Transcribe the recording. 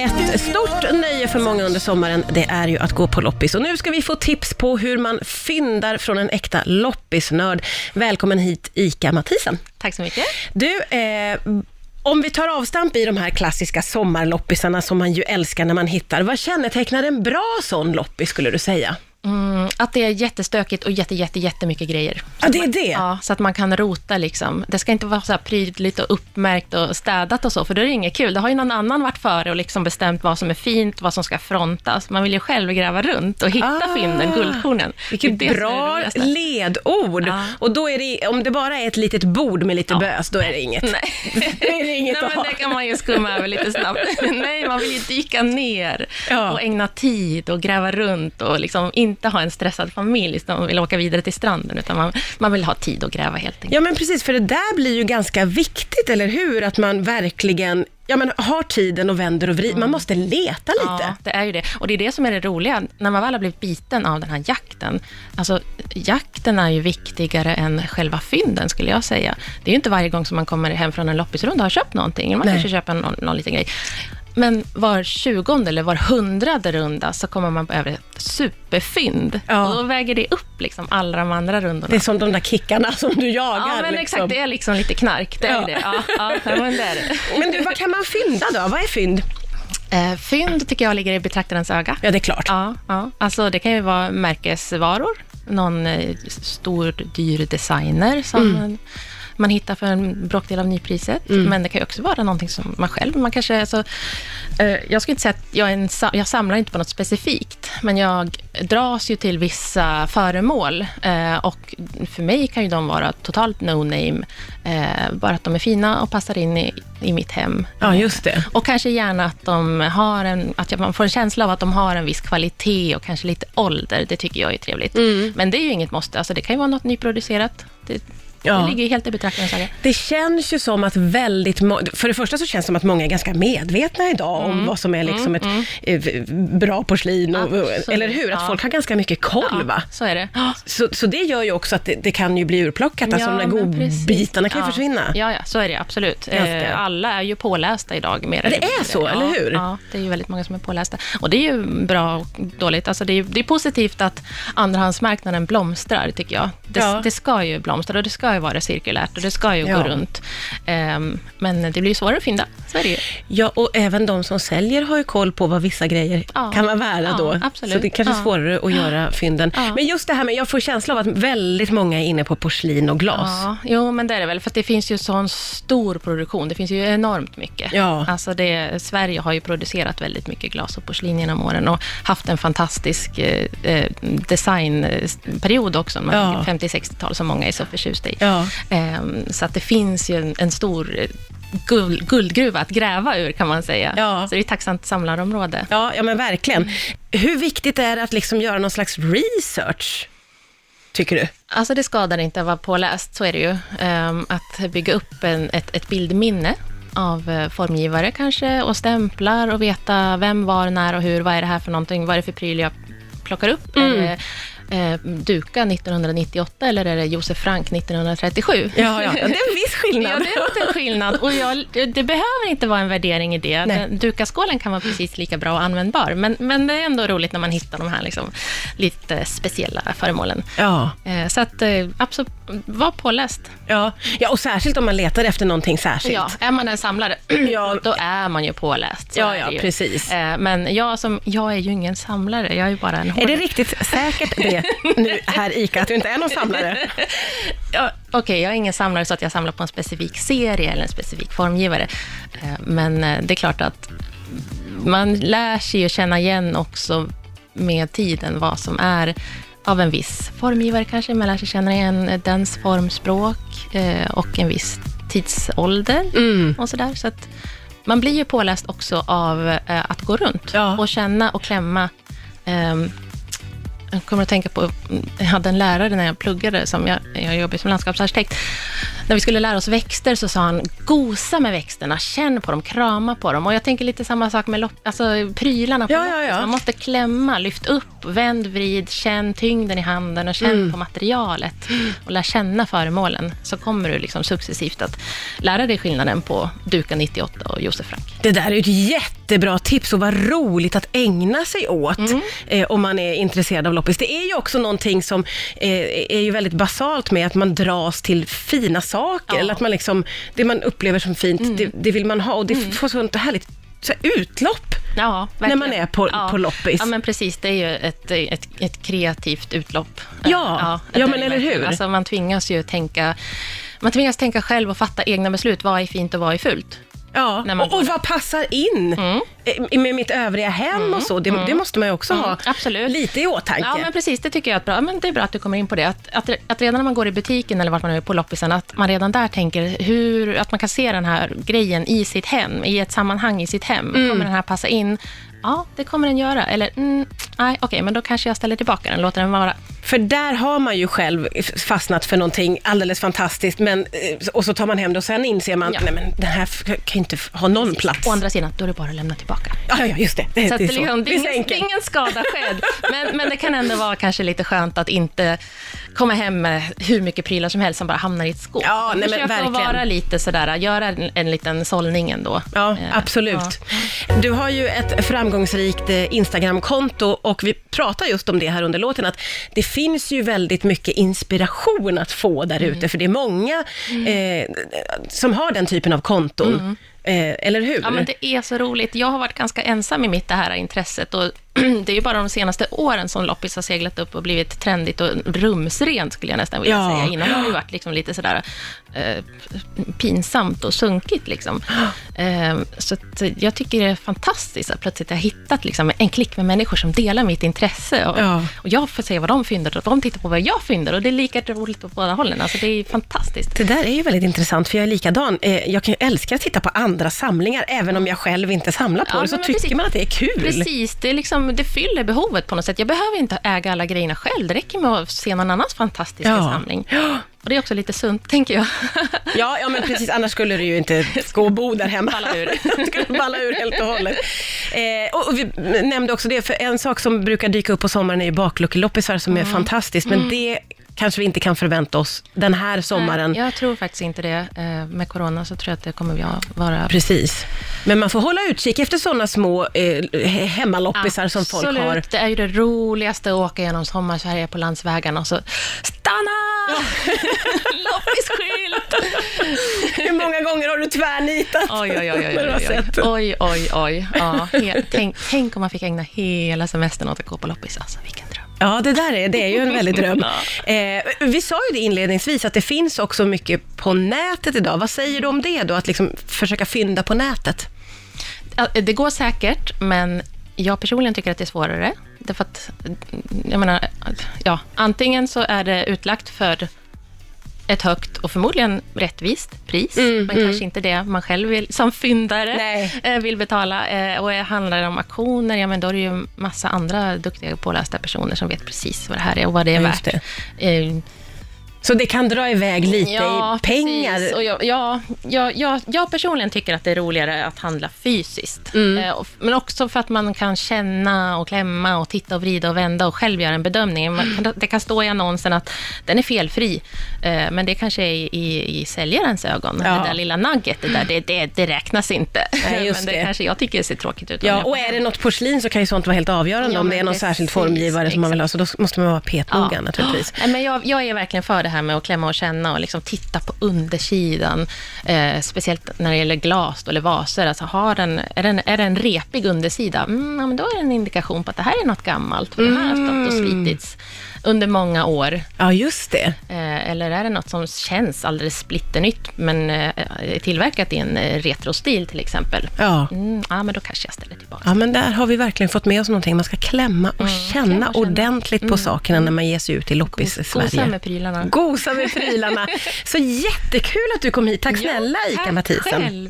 Ett stort nöje för många under sommaren, det är ju att gå på loppis. Och nu ska vi få tips på hur man fyndar från en äkta loppisnörd. Välkommen hit, Ika Mathisen. Tack så mycket. Du, eh, om vi tar avstamp i de här klassiska sommarloppisarna som man ju älskar när man hittar, vad kännetecknar en bra sån loppis skulle du säga? Att det är jättestökigt och jätte, jätte, jättemycket grejer. Ja, det är det? Ja, så att man kan rota liksom. Det ska inte vara så här prydligt och uppmärkt och städat och så, för då är det inget kul. Då har ju någon annan varit före och liksom bestämt vad som är fint, vad som ska frontas. Man vill ju själv gräva runt och hitta Ah, fynden, guldkornen. Vilket Det det det bra ledord! Ja. Och då är det, om det bara är ett litet bord med lite bös, då är det inget. Nej. Då är det inget Nej, men det kan man ju skumma över lite snabbt. Nej, man vill ju dyka ner Ja. och ägna tid och gräva runt och liksom inte ha en stressad familj som vill åka vidare till stranden, utan man, man vill ha tid att gräva helt enkelt. Ja men precis, för det där blir ju ganska viktigt, eller hur? Att man verkligen ja, men har tiden och vänder och vrider. Man måste leta lite. Ja, det är ju det. Och det är det som är det roliga, när man väl har blivit biten av den här jakten. Alltså, jakten är ju viktigare än själva fynden, skulle jag säga. Det är ju inte varje gång som man kommer hem från en loppisrunda och har köpt någonting. Man Nej. kanske köper någon, någon liten grej. Men var tjugonde eller var hundrade runda så kommer man på över ett superfynd. Ja. Och då väger det upp liksom alla de andra rundorna. Det är som de där kickarna som du jagar. ja, men liksom. exakt. Det är liksom lite knark. Det är Ja. det. Ja, ja, men det är det. Men du, vad kan man fynda då? Vad är fynd? Eh, fynd tycker jag ligger i betraktarens öga. Ja, det är klart. Ja, ja. Alltså det kan ju vara märkesvaror, någon eh, stor dyr designer som Mm. Man hittar för en bråkdel av nypriset. Men det kan ju också vara någonting som man själv, man kanske, alltså, eh, jag skulle inte säga att jag, en, jag samlar inte på något specifikt, men jag dras ju till vissa föremål eh, och för mig kan ju de vara totalt no-name, eh, bara att de är fina och passar in i, i mitt hem. Ja, just det. Och kanske gärna att, de har en, att man får en känsla av att de har en viss kvalitet och kanske lite ålder. Det tycker jag är trevligt. Mm. Men det är ju inget måste. Alltså det kan ju vara något nyproducerat. Det, Ja. det ligger ju helt i betraktarens öga. Det känns ju som att väldigt må- För det första så känns det som att många är ganska medvetna idag om vad som är liksom ett eh, bra porslin. Och, Absolut. eller hur? Att Ja. folk har ganska mycket koll, va? så är det. Så, så det gör ju också att det, det kan ju bli urplockat, alltså de där godbitarna kan ju ja. försvinna. Ja, ja, så är det absolut. Det. Eh, Alla är ju pålästa idag. Mer Ja, det är mindre. så, eller ja, hur? Ja, det är ju väldigt många som är pålästa. Och det är ju bra och dåligt. Alltså det, är, det är positivt att andrahandsmarknaden blomstrar, tycker jag. Det, Ja. det ska ju blomstra och det ska ju vara cirkulärt och det ska ju Ja. gå runt. Ehm, men det blir svårare att fynda, så är det ju. Ja, och även de som säljer har ju koll på vad vissa grejer Ja. kan vara värda Ja, då. absolut. Så det är kanske är svårare att göra fynden. Men just det här med, jag får känsla av att väldigt många är inne på porslin och glas. Ja, jo, men det är det väl, för det finns ju sån stor produktion. Det finns ju enormt mycket. Ja. Alltså det, Sverige har ju producerat väldigt mycket glas och porslin genom åren och haft en fantastisk eh, eh, designperiod också, Ja. tänker 50-60-tal, som många är så förtjusta i. Ja. Ehm, så att det finns ju en, stor eh, guld, guldgruva att gräva ur, kan man säga. Ja. Så det är ett tacksamt samlarområde. Ja, ja men verkligen. Hur viktigt är det att liksom göra någon slags research, tycker du? Alltså det skadar inte att vara påläst, så är det ju. Ehm, att bygga upp en, ett, ett bildminne av eh, formgivare kanske och stämplar och veta vem, var, när och hur. Vad är det här för någonting? Vad är det för pryl jag plockar upp? Det eh, Duka 1998 eller är det Josef Frank 1937? Ja, ja. Det är en viss skillnad. Ja, det är en skillnad. Och jag, det, behöver inte vara en värdering i det. Nej. Dukaskålen kan vara precis lika bra och användbar, men, men det är ändå roligt när man hittar de här liksom, lite speciella föremålen. Ja, Eh, Så att, eh, absolut, var påläst. ja. ja, och särskilt om man letar efter någonting särskilt. Ja, är man en samlare, Ja. då är man ju påläst. Så Ja, ja, precis. Eh, Men jag, som, jag är ju ingen samlare, jag är ju bara en Är det riktigt säkert det nu, här Ica, att du inte är någon samlare? Ja, Okej, jag är ingen samlare så att jag samlar på en specifik serie eller en specifik formgivare. Eh, Men eh, det är klart att man lär sig ju känna igen också med tiden vad som är av en viss formgivare kanske. Man lär sig känna igen dens formspråk eh, och en viss tidsålder Mm. och sådär. Så att man blir ju påläst också av eh, att gå runt Ja. och känna och klämma. ehm, jag kommer att tänka på, jag hade en lärare när jag pluggade, som jag, jag jobbade som landskapsarkitekt, när vi skulle lära oss växter så sa han, gosa med växterna, känn på dem, krama på dem. Och jag tänker lite samma sak med lopp, alltså, prylarna på Ja, loppis. ja, ja. Man måste klämma, lyft upp, vänd, vrid, känn tyngden i handen och känn Mm. på materialet. Och lär känna föremålen, så kommer du liksom successivt att lära dig skillnaden på Duka 98 och Josef Frank. Det där är ett jättebra tips och vad roligt att ägna sig åt Mm. eh, om man är intresserad av loppis. Det är ju också någonting som eh, är ju väldigt basalt med att man dras till fina saker, Ja. Mm. eller att man liksom, det man upplever som fint, det, det vill man ha och det får sånt härligt så här, utlopp. Ja, När man är på- på loppis. Ja, men precis. Det är ju ett, ett, ett kreativt utlopp. Ja, ja, är men eller hur? Alltså, man tvingas ju tänka man tvingas tänka själv och fatta egna beslut. Vad är fint och vad är fult? Ja, När man och, och vad passar in eh, med mitt övriga hem och så. Det, det måste man ju också ha absolut. lite i åtanke. Ja, men precis. Det tycker jag är bra. Men det är bra att du kommer in på det. Att, att, att redan när man går i butiken eller vart man är på loppisen, att man redan där tänker hur, att man kan se den här grejen i sitt hem, i ett sammanhang i sitt hem. Mm. Kommer den här passa in? Ja, det kommer den göra. Eller, mm, nej, okej, men då kanske jag ställer tillbaka den, låter den vara. För där har man ju själv fastnat för någonting alldeles fantastiskt, men, eh, och så tar man hem det och sen inser man, Ja. nej men den här kan ju inte ha någon plats. Å andra sidan, då är det bara att lämna tillbaka. Ja, ja, ja, just det. Det, Så det är så. liksom, det, är ingen, det är ingen skada skedd. Men, men det kan ändå vara kanske lite skönt att inte komma hem med hur mycket prylar som helst som bara hamnar i ett skåp. Ja, nej, men verkligen. vara lite sådär, göra en, en liten sållning ändå. Ja, Eh, absolut. Du har ju ett framgångsrikt eh, Instagramkonto och vi pratar just om det här under låten, att det finns ju väldigt mycket inspiration att få där ute, för det är många eh, som har den typen av konton. Eh, eller hur? Ja, men det är så roligt. Jag har varit ganska ensam i mitt det här intresset och det är ju bara de senaste åren som loppis har seglat upp och blivit trendigt och rumsrent, skulle jag nästan vilja Ja. säga. Innan har det varit liksom lite sådär eh, pinsamt och sunkigt. Liksom. Eh, så jag tycker det är fantastiskt att plötsligt jag har hittat liksom, en klick med människor som delar mitt intresse. Och, Ja. och jag får se vad de fyndar och de tittar på vad jag fyndar och det är lika roligt på båda hållen. Alltså, det är fantastiskt. Det där är ju väldigt intressant, för jag är likadan. Eh, jag kan ju älska att titta på andra samlingar, även om jag själv inte samlar på Ja, det, så tycker precis. man att det är kul. Precis, det, är liksom, det fyller behovet på något sätt. Jag behöver inte äga alla grejerna själv. Det räcker med att se någon annans fantastiska Ja. samling. Och det är också lite sunt, tänker jag. Ja, ja, men precis, annars skulle du ju inte gå och bo där hemma. Balla ur. Skulle balla ur helt och hållet. Eh, och, och vi nämnde också det, för en sak som brukar dyka upp på sommaren är ju bakluckeloppisar som Mm. är fantastiskt, men det kanske vi inte kan förvänta oss den här sommaren. Nej, jag tror faktiskt inte det. Eh, Med corona så tror jag att det kommer att vara... Precis. Men man får hålla utkik efter sådana små eh, hemmaloppisar som folk har. Absolut, det är ju det roligaste att åka genom sommarsverige på landsvägarna och så stanna! Loppisskylt! Hur många gånger har du tvärnitat? Oj, oj, oj, oj, oj, oj, oj, oj. Ja, tänk, tänk om man fick ägna hela semestern åt att gå på loppis. Alltså, vilken. Ja, det där är, det är ju en väldig dröm. Eh, vi sa ju det inledningsvis, att det finns också mycket på nätet idag. Vad säger du om det då, att liksom försöka fynda på nätet? Det går säkert, men jag personligen tycker att det är svårare. Därför att, jag menar, ja, antingen så är det utlagt för ett högt och förmodligen rättvist pris, men kanske inte det man själv vill, som fyndare Nej. eh, vill betala. Eh, Och handlar det om auktioner, ja men då är det ju massa andra duktiga pålästa personer som vet precis vad det här är och vad det är värt. Eh, Så det kan dra iväg lite Ja, i pengar. precis. Och jag, ja, jag, jag, jag personligen tycker att det är roligare att handla fysiskt. Mm. Eh, Men också för att man kan känna och klämma och titta och vrida och vända och själv göra en bedömning. Man, det kan stå i annonsen att den är felfri, eh, men det kanske är i, i, i säljarens ögon. Ja. Det där lilla nugget, det, där, det, det, det räknas inte. Nej, just men det, det. kanske jag tycker ser tråkigt ut. Ja, och är det något porslin så kan ju sånt vara helt avgörande. Ja, om det är någon precis, särskild formgivare som man vill ha, så då måste man vara petnoga naturligtvis. Nej, men jag, jag är verkligen för det här med att klämma och känna och liksom titta på undersidan. Eh, speciellt när det gäller glas då, eller vaser. Alltså har den, är, den, är det en repig undersida, mm, ja, men då är det en indikation på att det här är något gammalt. För Det här har stått och Mm. slitits under många år. Ja, just det. Eh, eller är det något som känns alldeles splitternytt, men eh, är tillverkat i en eh, retrostil till exempel. Ja. Mm, ja, men då kanske jag ställer tillbaka. Ja, men där har vi verkligen fått med oss någonting. Man ska klämma och känna klämma och känna. ordentligt på sakerna när man ger sig ut i loppis-Sverige. Gosa med prylarna. Gosa med prylarna. Så jättekul att du kom hit. Tack Ja, snälla, Ica tack Mathisen. själv.